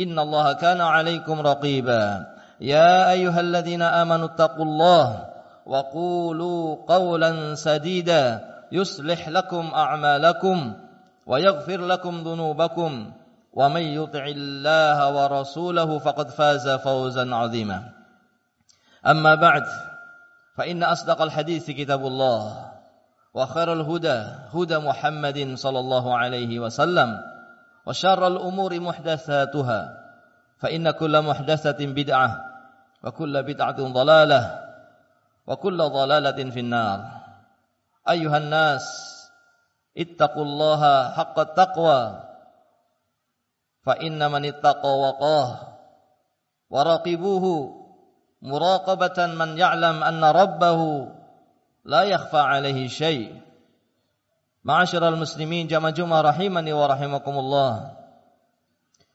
إن الله كان عليكم رقيبا. يا أيها الذين آمنوا اتقوا الله وقولوا قولا سديدا. يصلح لكم أعمالكم ويغفر لكم ذنوبكم. ومن يطع الله ورسوله فقد فاز فوزا عظيما. أما بعد فإن أصدق الحديث كتاب الله وخير الهدى هدى محمد صلى الله عليه وسلم. وشر الأمور محدثاتها فإن كل محدثة بدعة وكل بدعة ضلالة وكل ضلالة في النار. أيها الناس اتقوا الله حق التقوى فإن من اتقى وقاه وراقبوه مراقبة من يعلم أن ربه la yakhfa alaihi syai' Ma'asyiral muslimin jamaah Jumat rahimani wa rahimakumullah.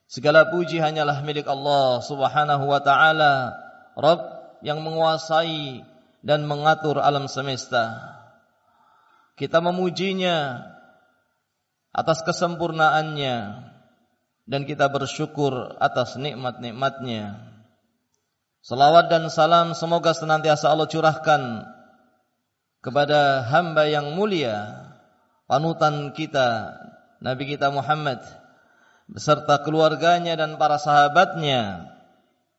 Segala puji hanyalah milik Allah Subhanahu wa taala Rabb yang menguasai dan mengatur alam semesta. Kita memujinya atas kesempurnaannya dan kita bersyukur atas nikmat-nikmatnya. Salawat dan salam semoga senantiasa Allah curahkan kepada hamba yang mulia panutan kita Nabi kita Muhammad beserta keluarganya dan para sahabatnya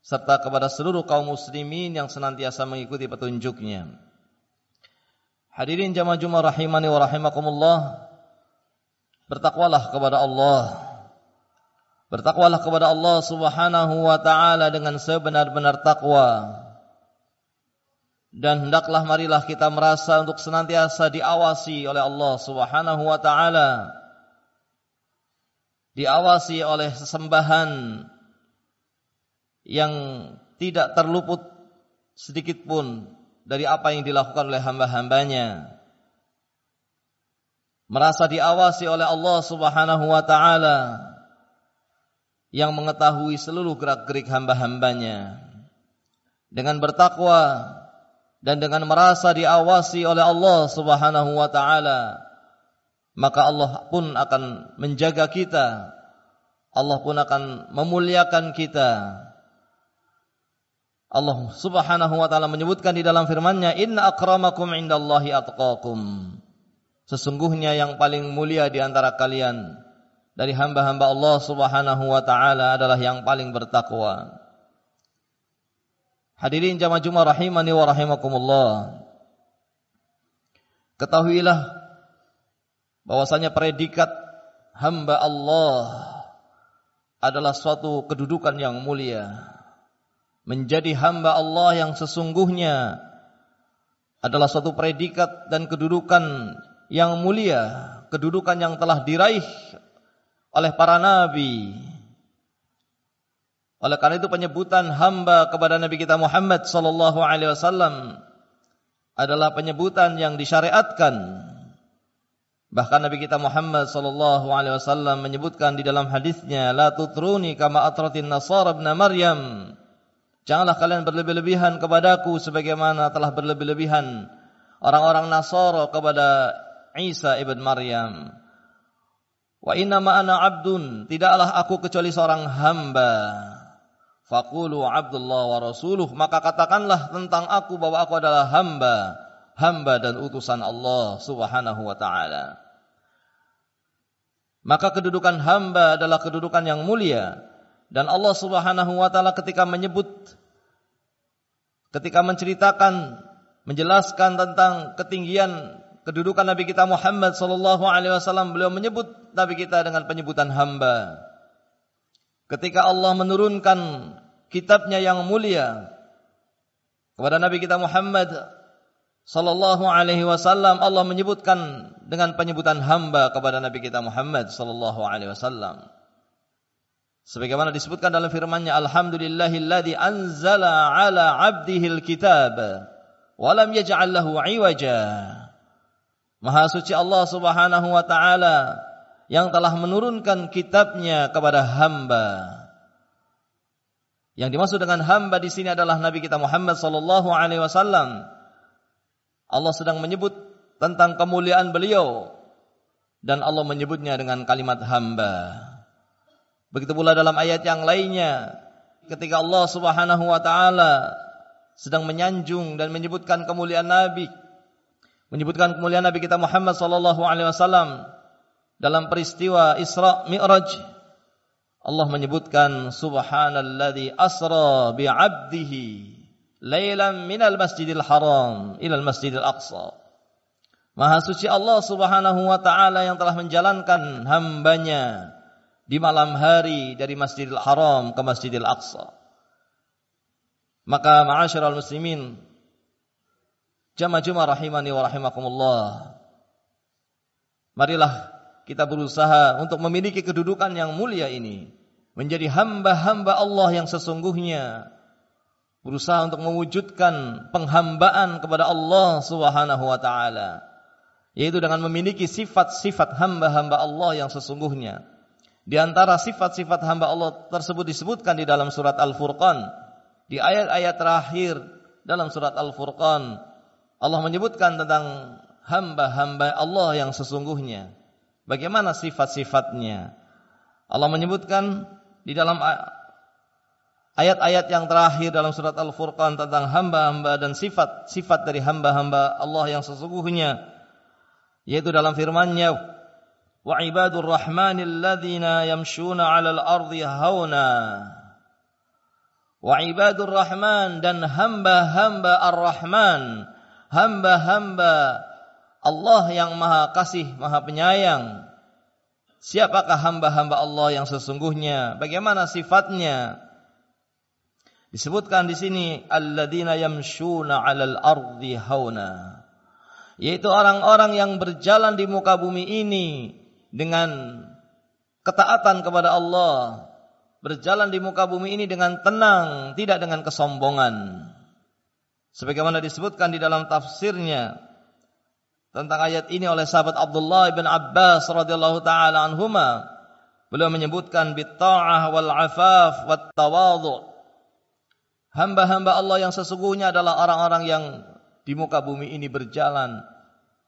serta kepada seluruh kaum muslimin yang senantiasa mengikuti petunjuknya. Hadirin jamaah Jumat rahimani wa rahimakumullah. Bertakwalah kepada Allah. Bertakwalah kepada Allah Subhanahu wa taala dengan sebenar-benar takwa dan hendaklah marilah kita merasa untuk senantiasa diawasi oleh Allah Subhanahu wa taala. Diawasi oleh sesembahan yang tidak terluput sedikit pun dari apa yang dilakukan oleh hamba-hambanya. Merasa diawasi oleh Allah Subhanahu wa taala yang mengetahui seluruh gerak-gerik hamba-hambanya. Dengan bertakwa dan dengan merasa diawasi oleh Allah Subhanahu wa taala maka Allah pun akan menjaga kita. Allah pun akan memuliakan kita. Allah Subhanahu wa taala menyebutkan di dalam firman-Nya inna akramakum indallahi atqakum. Sesungguhnya yang paling mulia di antara kalian dari hamba-hamba Allah Subhanahu wa taala adalah yang paling bertakwa Hadirin jamaah Jumat rahimani wa rahimakumullah. Ketahuilah bahwasanya predikat hamba Allah adalah suatu kedudukan yang mulia. Menjadi hamba Allah yang sesungguhnya adalah suatu predikat dan kedudukan yang mulia, kedudukan yang telah diraih oleh para nabi, oleh karena itu penyebutan hamba kepada Nabi kita Muhammad sallallahu alaihi wasallam adalah penyebutan yang disyariatkan. Bahkan Nabi kita Muhammad sallallahu alaihi wasallam menyebutkan di dalam hadisnya, "La tutruni kama atratin Nasara ibn Maryam." Janganlah kalian berlebih-lebihan kepadaku sebagaimana telah berlebih-lebihan orang-orang Nasara kepada Isa ibn Maryam. Wa inna ma ana abdun, tidaklah aku kecuali seorang hamba. Fakulu Abdullah wa Rasuluh maka katakanlah tentang aku bahwa aku adalah hamba hamba dan utusan Allah Subhanahu wa taala maka kedudukan hamba adalah kedudukan yang mulia Dan Allah Subhanahu wa taala ketika menyebut ketika menceritakan menjelaskan tentang ketinggian kedudukan Nabi kita Muhammad sallallahu alaihi wasallam beliau menyebut Nabi kita dengan penyebutan hamba. Ketika Allah menurunkan kitabnya yang mulia kepada Nabi kita Muhammad sallallahu alaihi wasallam Allah menyebutkan dengan penyebutan hamba kepada Nabi kita Muhammad sallallahu alaihi wasallam. Sebagaimana disebutkan dalam firman-Nya alhamdulillahilladzi anzala ala 'abdihil kitab wa lam yaj'al lahu 'iwaja. Maha suci Allah Subhanahu wa taala yang telah menurunkan kitabnya kepada hamba yang dimaksud dengan hamba di sini adalah Nabi kita Muhammad sallallahu alaihi wasallam Allah sedang menyebut tentang kemuliaan beliau dan Allah menyebutnya dengan kalimat hamba. Begitu pula dalam ayat yang lainnya ketika Allah Subhanahu wa taala sedang menyanjung dan menyebutkan kemuliaan Nabi menyebutkan kemuliaan Nabi kita Muhammad sallallahu alaihi wasallam dalam peristiwa Isra Mi'raj Allah menyebutkan subhanalladzi asra bi 'abdihi lailan minal masjidil haram ilal masjidil aqsa. Maha suci Allah subhanahu wa ta'ala yang telah menjalankan hambanya di malam hari dari masjidil haram ke masjidil aqsa. Maka ma'asyiral muslimin jamaah jemaah rahimani wa rahimakumullah. Marilah kita berusaha untuk memiliki kedudukan yang mulia ini. Menjadi hamba-hamba Allah yang sesungguhnya. Berusaha untuk mewujudkan penghambaan kepada Allah Subhanahu wa taala. Yaitu dengan memiliki sifat-sifat hamba-hamba Allah yang sesungguhnya. Di antara sifat-sifat hamba Allah tersebut disebutkan di dalam surat Al-Furqan. Di ayat-ayat terakhir dalam surat Al-Furqan Allah menyebutkan tentang hamba-hamba Allah yang sesungguhnya bagaimana sifat-sifatnya? Allah menyebutkan di dalam ayat-ayat yang terakhir dalam surat Al-Furqan tentang hamba-hamba dan sifat-sifat dari hamba-hamba Allah yang sesungguhnya yaitu dalam firman-Nya wa ibadur rahmanil ladzina yamshuna 'alal ardi hauna. Wa ibadur rahman dan hamba-hamba ar-rahman hamba-hamba Allah yang maha kasih maha penyayang siapakah hamba-hamba Allah yang sesungguhnya bagaimana sifatnya Disebutkan di sini alladzina yamshuna 'alal ardi hauna. Yaitu orang-orang yang berjalan di muka bumi ini dengan ketaatan kepada Allah, berjalan di muka bumi ini dengan tenang, tidak dengan kesombongan. Sebagaimana disebutkan di dalam tafsirnya tentang ayat ini oleh sahabat Abdullah bin Abbas radhiyallahu taala anhuma, beliau menyebutkan bitta'ah wal afaf wat tawadhu Hamba-hamba Allah yang sesungguhnya adalah orang-orang yang di muka bumi ini berjalan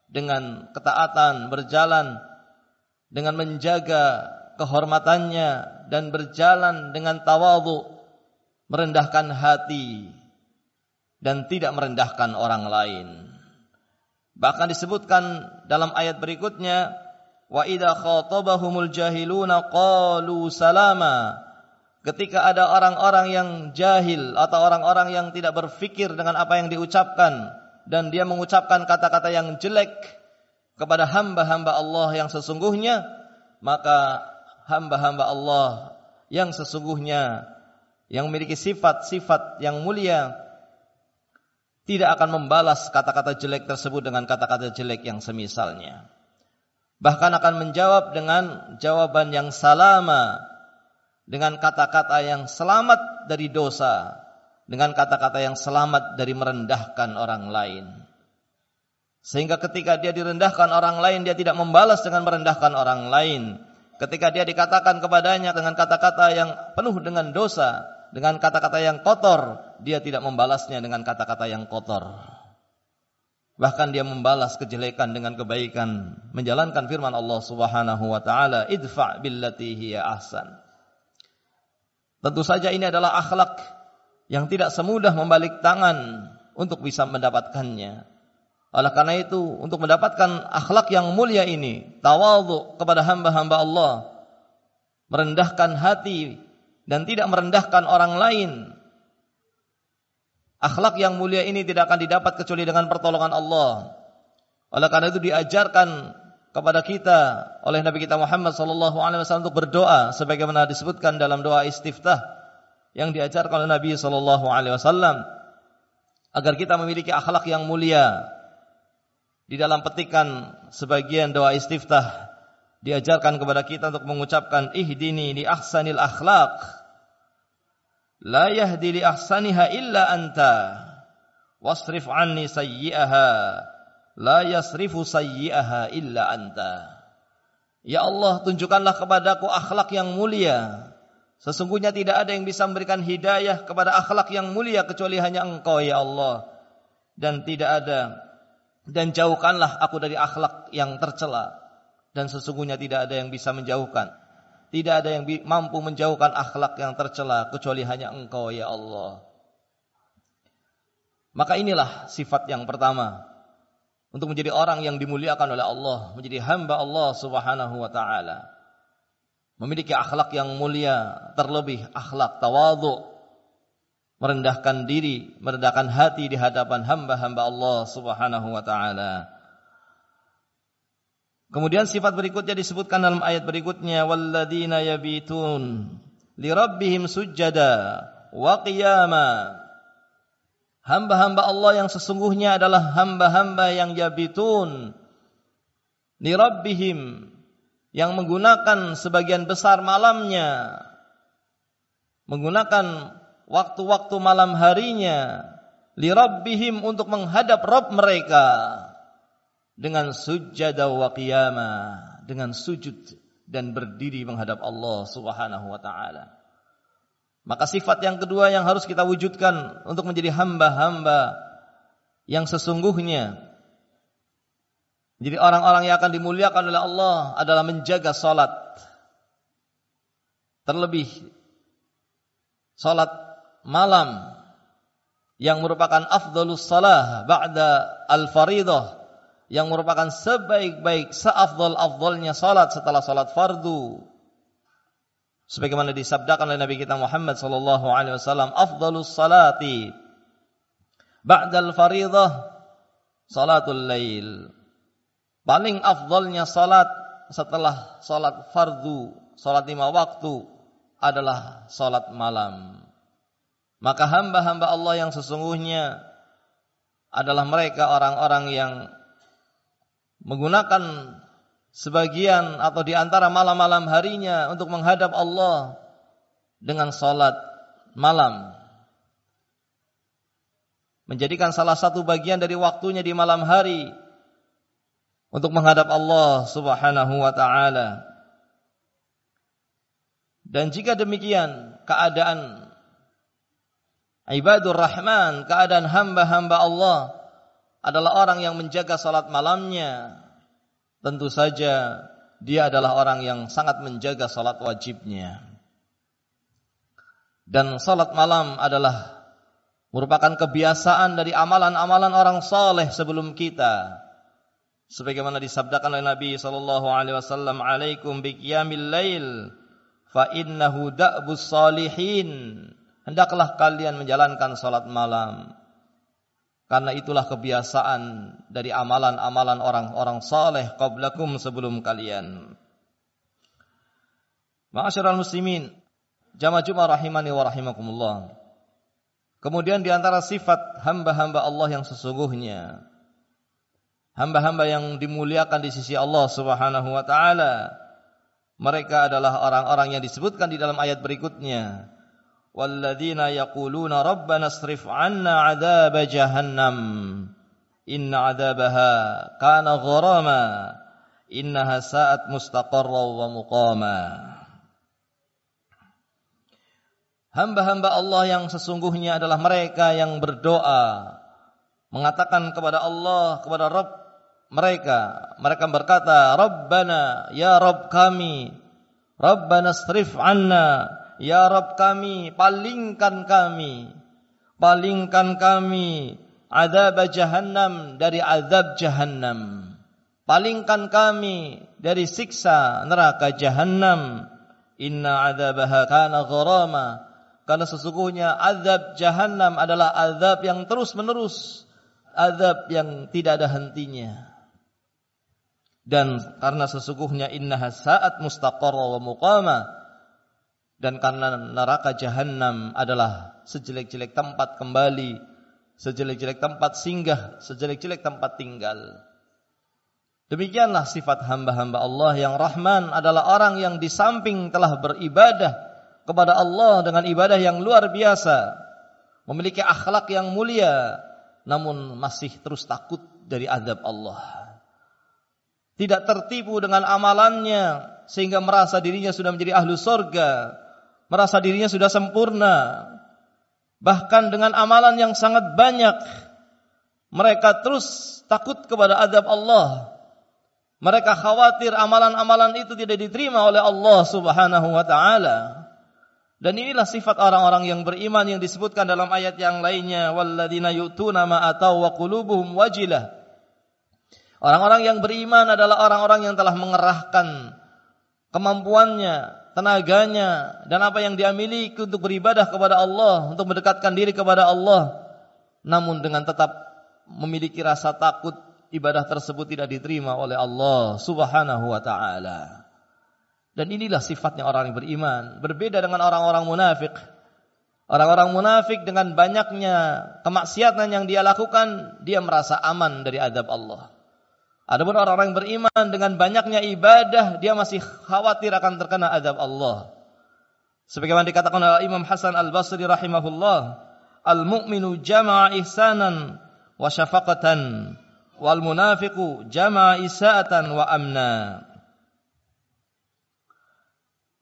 dengan ketaatan, berjalan dengan menjaga kehormatannya dan berjalan dengan tawadhu, merendahkan hati dan tidak merendahkan orang lain. Bahkan disebutkan dalam ayat berikutnya, wa idza khatabahumul jahiluna qalu salama. Ketika ada orang-orang yang jahil atau orang-orang yang tidak berfikir dengan apa yang diucapkan dan dia mengucapkan kata-kata yang jelek kepada hamba-hamba Allah yang sesungguhnya maka hamba-hamba Allah yang sesungguhnya yang memiliki sifat-sifat yang mulia tidak akan membalas kata-kata jelek tersebut dengan kata-kata jelek yang semisalnya bahkan akan menjawab dengan jawaban yang salama dengan kata-kata yang selamat dari dosa, dengan kata-kata yang selamat dari merendahkan orang lain. Sehingga ketika dia direndahkan orang lain, dia tidak membalas dengan merendahkan orang lain. Ketika dia dikatakan kepadanya dengan kata-kata yang penuh dengan dosa, dengan kata-kata yang kotor, dia tidak membalasnya dengan kata-kata yang kotor. Bahkan dia membalas kejelekan dengan kebaikan, menjalankan firman Allah Subhanahu wa taala, "Idfa' billati hiya ahsan." Tentu saja ini adalah akhlak yang tidak semudah membalik tangan untuk bisa mendapatkannya. Oleh karena itu, untuk mendapatkan akhlak yang mulia ini, tawadhu kepada hamba-hamba Allah, merendahkan hati dan tidak merendahkan orang lain. Akhlak yang mulia ini tidak akan didapat kecuali dengan pertolongan Allah. Oleh karena itu diajarkan kepada kita oleh Nabi kita Muhammad sallallahu alaihi wasallam untuk berdoa sebagaimana disebutkan dalam doa istiftah yang diajarkan oleh Nabi sallallahu alaihi wasallam agar kita memiliki akhlak yang mulia. Di dalam petikan sebagian doa istiftah diajarkan kepada kita untuk mengucapkan ihdini li ahsanil akhlaq La yahdi li ahsaniha illa anta. Wasrif anni sayyi'aha. La yasrifu sayyi'aha illa anta. Ya Allah, tunjukkanlah kepadaku akhlak yang mulia. Sesungguhnya tidak ada yang bisa memberikan hidayah kepada akhlak yang mulia kecuali hanya Engkau ya Allah. Dan tidak ada dan jauhkanlah aku dari akhlak yang tercela dan sesungguhnya tidak ada yang bisa menjauhkan tidak ada yang mampu menjauhkan akhlak yang tercela kecuali hanya Engkau ya Allah. Maka inilah sifat yang pertama untuk menjadi orang yang dimuliakan oleh Allah, menjadi hamba Allah Subhanahu wa taala. Memiliki akhlak yang mulia, terlebih akhlak tawadhu, merendahkan diri, merendahkan hati di hadapan hamba-hamba Allah Subhanahu wa taala. Kemudian sifat berikutnya disebutkan dalam ayat berikutnya walladzina yabitun lirabbihim sujada wa qiyama. Hamba-hamba Allah yang sesungguhnya adalah hamba-hamba yang yabitun lirabbihim yang menggunakan sebagian besar malamnya menggunakan waktu-waktu malam harinya lirabbihim untuk menghadap Rabb mereka dengan sujud wa qiyamah, dengan sujud dan berdiri menghadap Allah Subhanahu wa taala. Maka sifat yang kedua yang harus kita wujudkan untuk menjadi hamba-hamba yang sesungguhnya jadi orang-orang yang akan dimuliakan oleh Allah adalah menjaga salat. Terlebih salat malam yang merupakan afdalus salah ba'da al-faridah yang merupakan sebaik-baik seafdal-afdalnya salat setelah salat fardu. Sebagaimana disabdakan oleh Nabi kita Muhammad sallallahu alaihi wasallam, afdalus salati ba'dal faridah salatul lail. Paling afdalnya salat setelah salat fardu, salat lima waktu adalah salat malam. Maka hamba-hamba Allah yang sesungguhnya adalah mereka orang-orang yang menggunakan sebagian atau di antara malam-malam harinya untuk menghadap Allah dengan salat malam. Menjadikan salah satu bagian dari waktunya di malam hari untuk menghadap Allah Subhanahu wa taala. Dan jika demikian keadaan ibadur rahman, keadaan hamba-hamba Allah adalah orang yang menjaga salat malamnya, tentu saja dia adalah orang yang sangat menjaga salat wajibnya. Dan salat malam adalah merupakan kebiasaan dari amalan-amalan orang saleh sebelum kita. Sebagaimana disabdakan oleh Nabi sallallahu alaihi wasallam, "Alaikum biqiyamil lail fa innahu da'bus salihin." Hendaklah kalian menjalankan salat malam karena itulah kebiasaan dari amalan-amalan orang-orang saleh qablakum sebelum kalian. Ma'asyiral muslimin, jamaah Jumat rahimani wa rahimakumullah. Kemudian di antara sifat hamba-hamba Allah yang sesungguhnya hamba-hamba yang dimuliakan di sisi Allah Subhanahu wa taala mereka adalah orang-orang yang disebutkan di dalam ayat berikutnya والذين يقولون ربنا اصرف عنا عذاب جهنم إن عذابها كان غراما إنها ساءت مستقرا ومقاما Hamba-hamba Allah yang sesungguhnya adalah mereka yang berdoa mengatakan kepada Allah kepada Rabb mereka mereka berkata Rabbana ya Rabb kami Rabbana strif anna Ya Rabb kami, palingkan kami, palingkan kami azab jahannam dari azab jahannam. Palingkan kami dari siksa neraka jahannam. Inna adzabaha kana gharama. Karena sesungguhnya azab jahannam adalah azab yang terus-menerus, azab yang tidak ada hentinya. Dan karena sesungguhnya innaha sa'at mustaqarra wa muqama. Dan karena neraka jahannam adalah sejelek-jelek tempat kembali, sejelek-jelek tempat singgah, sejelek-jelek tempat tinggal. Demikianlah sifat hamba-hamba Allah yang Rahman adalah orang yang di samping telah beribadah kepada Allah dengan ibadah yang luar biasa, memiliki akhlak yang mulia, namun masih terus takut dari azab Allah. Tidak tertipu dengan amalannya sehingga merasa dirinya sudah menjadi ahlu sorga, merasa dirinya sudah sempurna. Bahkan dengan amalan yang sangat banyak, mereka terus takut kepada azab Allah mereka khawatir amalan-amalan itu tidak diterima oleh Allah Subhanahu wa taala. Dan inilah sifat orang-orang yang beriman yang disebutkan dalam ayat yang lainnya, walladzina yu'tuna ma atau wa qulubuhum wajilah. Orang-orang yang beriman adalah orang-orang yang telah mengerahkan kemampuannya, tenaganya dan apa yang dia miliki untuk beribadah kepada Allah, untuk mendekatkan diri kepada Allah, namun dengan tetap memiliki rasa takut ibadah tersebut tidak diterima oleh Allah Subhanahu wa taala. Dan inilah sifatnya orang yang beriman, berbeda dengan orang-orang munafik. Orang-orang munafik dengan banyaknya kemaksiatan yang dia lakukan, dia merasa aman dari adab Allah. Adapun orang-orang yang beriman dengan banyaknya ibadah, dia masih khawatir akan terkena adab Allah. Sebagaimana dikatakan oleh Imam Hasan Al-Basri rahimahullah, al-mu'minu jama'a ihsanan wa syafaqatan wal munafiqu jama'a isa'atan wa amna.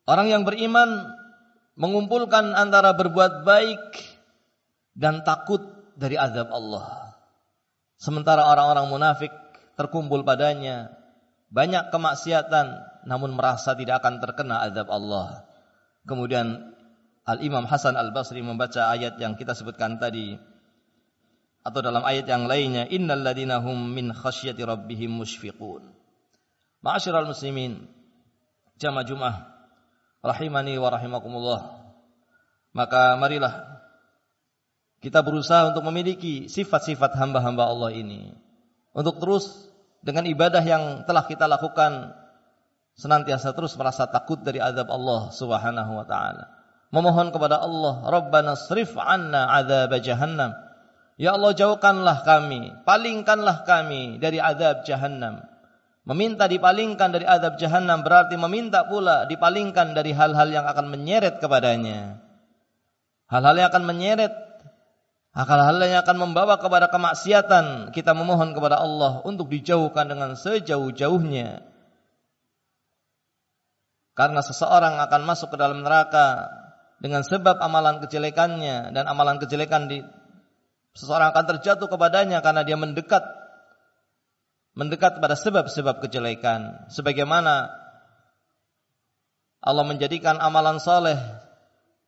Orang yang beriman mengumpulkan antara berbuat baik dan takut dari azab Allah. Sementara orang-orang munafik terkumpul padanya. Banyak kemaksiatan namun merasa tidak akan terkena azab Allah. Kemudian Al-Imam Hasan Al-Basri membaca ayat yang kita sebutkan tadi atau dalam ayat yang lainnya innal ladina hum min khasyati rabbihim musyfiqun Ma'asyiral muslimin jamaah Jumat rahimani wa rahimakumullah. Maka marilah kita berusaha untuk memiliki sifat-sifat hamba-hamba Allah ini. Untuk terus dengan ibadah yang telah kita lakukan senantiasa terus merasa takut dari azab Allah Subhanahu wa taala memohon kepada Allah Rabbana srif 'anna 'adzab jahannam Ya Allah jauhkanlah kami, palingkanlah kami dari azab jahannam. Meminta dipalingkan dari azab jahannam berarti meminta pula dipalingkan dari hal-hal yang akan menyeret kepadanya. Hal-hal yang akan menyeret, hal-hal yang akan membawa kepada kemaksiatan, kita memohon kepada Allah untuk dijauhkan dengan sejauh-jauhnya. Karena seseorang akan masuk ke dalam neraka dengan sebab amalan kejelekannya dan amalan kejelekan di Seseorang akan terjatuh kepadanya karena dia mendekat mendekat pada sebab-sebab kejelekan sebagaimana Allah menjadikan amalan soleh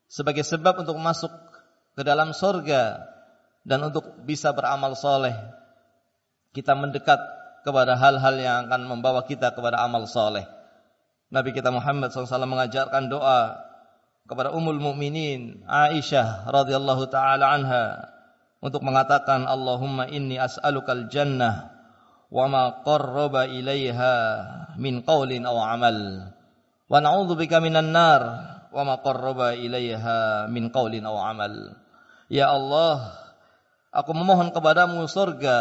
sebagai sebab untuk masuk ke dalam surga dan untuk bisa beramal soleh kita mendekat kepada hal-hal yang akan membawa kita kepada amal soleh. Nabi kita Muhammad SAW mengajarkan doa kepada Ummul Mukminin Aisyah radhiyallahu taala anha untuk mengatakan Allahumma inni as'alukal jannah wa ma qarraba ilaiha min qaulin aw amal. Wa na'udzubika minan nar wa ma qarraba ilaiha min qaulin aw amal. Ya Allah aku memohon kepadamu surga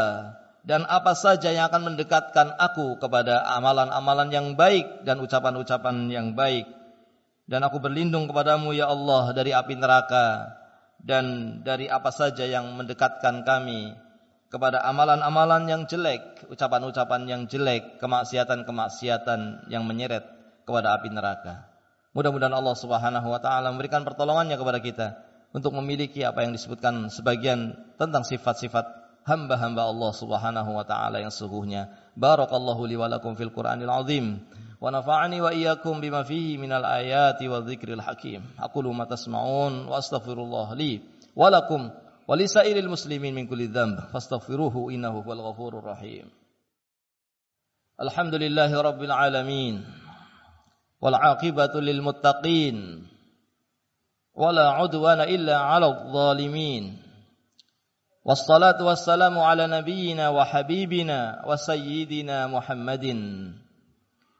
dan apa saja yang akan mendekatkan aku kepada amalan-amalan yang baik dan ucapan-ucapan yang baik dan aku berlindung kepadamu ya Allah dari api neraka dan dari apa saja yang mendekatkan kami kepada amalan-amalan yang jelek, ucapan-ucapan yang jelek, kemaksiatan-kemaksiatan yang menyeret kepada api neraka. Mudah-mudahan Allah Subhanahu wa taala memberikan pertolongannya kepada kita untuk memiliki apa yang disebutkan sebagian tentang sifat-sifat hamba-hamba Allah Subhanahu wa taala yang sesungguhnya. Barakallahu li wa lakum fil Qur'anil azim wa nafa'ani wa iyyakum bima fihi minal ayati wa dzikril hakim. Aqulu ma tasma'un wa astaghfirullah li wa lakum wa li sa'iril muslimin min kulli dzamb fastaghfiruhu innahu huwal ghafurur rahim. Alhamdulillahirabbil alamin. Wal 'aqibatu lil muttaqin. ولا عدوان إلا على الظالمين والصلاة والسلام على نبينا وحبيبنا وسيدنا محمد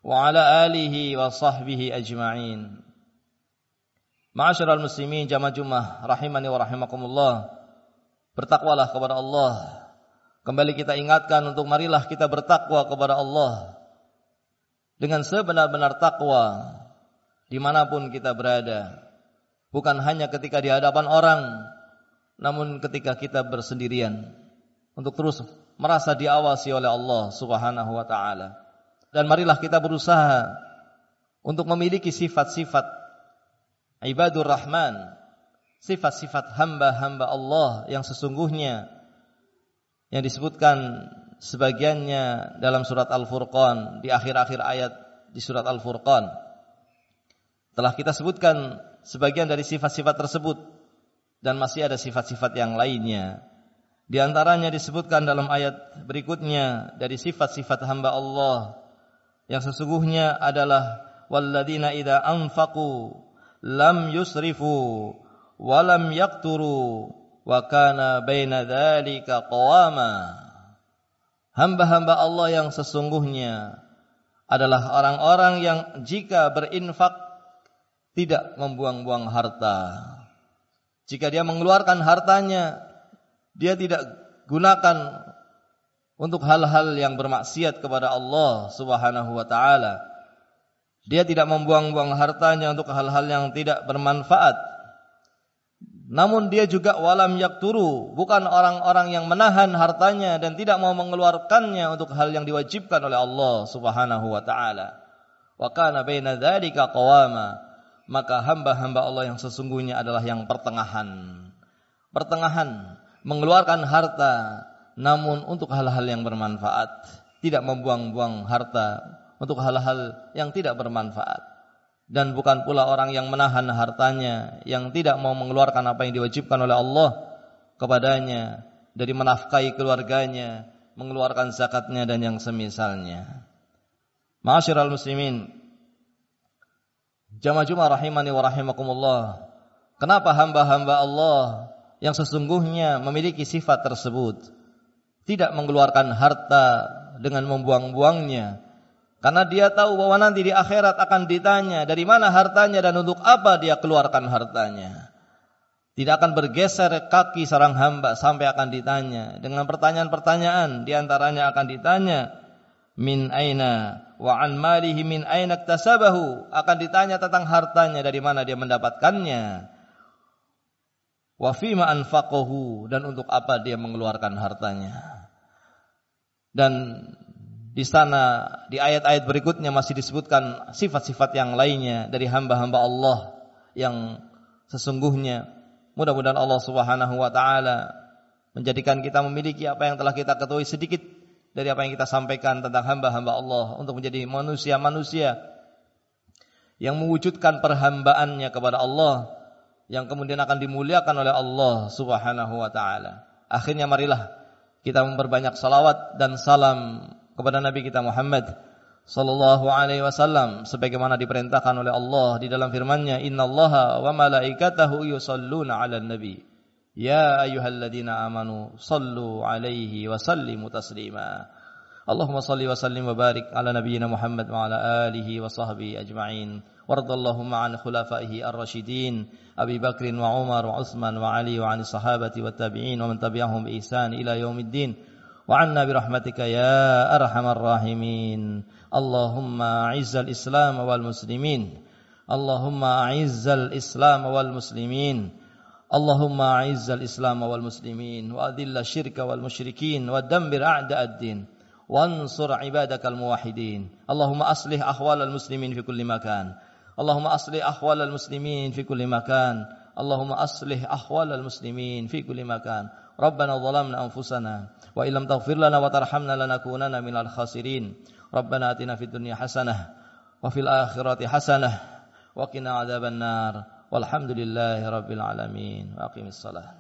وعلى آله وصحبه أجمعين Ma'asyiral muslimin jamaah Jumat rahimani wa rahimakumullah. Bertakwalah kepada Allah. Kembali kita ingatkan untuk marilah kita bertakwa kepada Allah dengan sebenar-benar takwa dimanapun kita berada. Bukan hanya ketika di hadapan orang, namun ketika kita bersendirian untuk terus merasa diawasi oleh Allah Subhanahu wa taala. Dan marilah kita berusaha untuk memiliki sifat-sifat ibadur rahman, sifat-sifat hamba-hamba Allah yang sesungguhnya yang disebutkan sebagiannya dalam surat Al-Furqan di akhir-akhir ayat di surat Al-Furqan. Telah kita sebutkan sebagian dari sifat-sifat tersebut. Dan masih ada sifat-sifat yang lainnya. Di antaranya disebutkan dalam ayat berikutnya dari sifat-sifat hamba Allah. Yang sesungguhnya adalah walladzina idza anfaqu lam yusrifu wa lam yaqturu wa kana baina dzalika qawama. Hamba-hamba Allah yang sesungguhnya adalah orang-orang yang jika berinfak tidak membuang-buang harta. Jika dia mengeluarkan hartanya, dia tidak gunakan untuk hal-hal yang bermaksiat kepada Allah Subhanahu wa taala. Dia tidak membuang-buang hartanya untuk hal-hal yang tidak bermanfaat namun dia juga walam yakturu, bukan orang-orang yang menahan hartanya dan tidak mau mengeluarkannya untuk hal yang diwajibkan oleh Allah Subhanahu wa taala. Wa kana baina dzalika qawama. Maka hamba-hamba Allah yang sesungguhnya adalah yang pertengahan. Pertengahan mengeluarkan harta namun untuk hal-hal yang bermanfaat, tidak membuang-buang harta untuk hal-hal yang tidak bermanfaat dan bukan pula orang yang menahan hartanya yang tidak mau mengeluarkan apa yang diwajibkan oleh Allah kepadanya dari menafkahi keluarganya, mengeluarkan zakatnya dan yang semisalnya. Ma'asyiral muslimin, jamaah Jumat rahimani wa rahimakumullah. Kenapa hamba-hamba Allah yang sesungguhnya memiliki sifat tersebut tidak mengeluarkan harta dengan membuang-buangnya, karena dia tahu bahwa nanti di akhirat akan ditanya dari mana hartanya dan untuk apa dia keluarkan hartanya. Tidak akan bergeser kaki seorang hamba sampai akan ditanya dengan pertanyaan-pertanyaan di antaranya akan ditanya min aina wa an malihi min aina iktasabahu. Akan ditanya tentang hartanya dari mana dia mendapatkannya. Wa fima anfaqahu dan untuk apa dia mengeluarkan hartanya. Dan di sana di ayat-ayat berikutnya masih disebutkan sifat-sifat yang lainnya dari hamba-hamba Allah yang sesungguhnya. Mudah-mudahan Allah Subhanahu wa taala menjadikan kita memiliki apa yang telah kita ketahui sedikit dari apa yang kita sampaikan tentang hamba-hamba Allah untuk menjadi manusia-manusia yang mewujudkan perhambaannya kepada Allah yang kemudian akan dimuliakan oleh Allah Subhanahu wa taala. Akhirnya marilah kita memperbanyak salawat dan salam kepada Nabi kita Muhammad sallallahu alaihi wasallam sebagaimana diperintahkan oleh Allah di dalam firman-Nya innallaha wa malaikatahu yusalluna 'alan nabi يا أيها الذين آمنوا صلوا عليه وسلموا تسليما. اللهم صل وسلم وبارك على نبينا محمد وعلى آله وصحبه أجمعين. وارض اللهم عن خلفائه الراشدين أبي بكر وعمر وعثمان وعلي وعن الصحابة والتابعين ومن تبعهم بإحسان إلى يوم الدين. وعنا برحمتك يا أرحم الراحمين. اللهم أعز الإسلام والمسلمين. اللهم أعز الإسلام والمسلمين. اللهم أعز الإسلام والمسلمين وأذل الشرك والمشركين ودمر أعداء الدين وانصر عبادك الموحدين. اللهم أصلح أحوال المسلمين في كل مكان. اللهم أصلح أحوال المسلمين في كل مكان. اللهم أصلح أحوال المسلمين في كل مكان. ربنا ظلمنا أنفسنا وإن لم تغفر لنا وترحمنا لنكونن من الخاسرين. ربنا آتنا في الدنيا حسنة وفي الآخرة حسنة وقنا عذاب النار. والحمد لله رب العالمين وأقم الصلاة.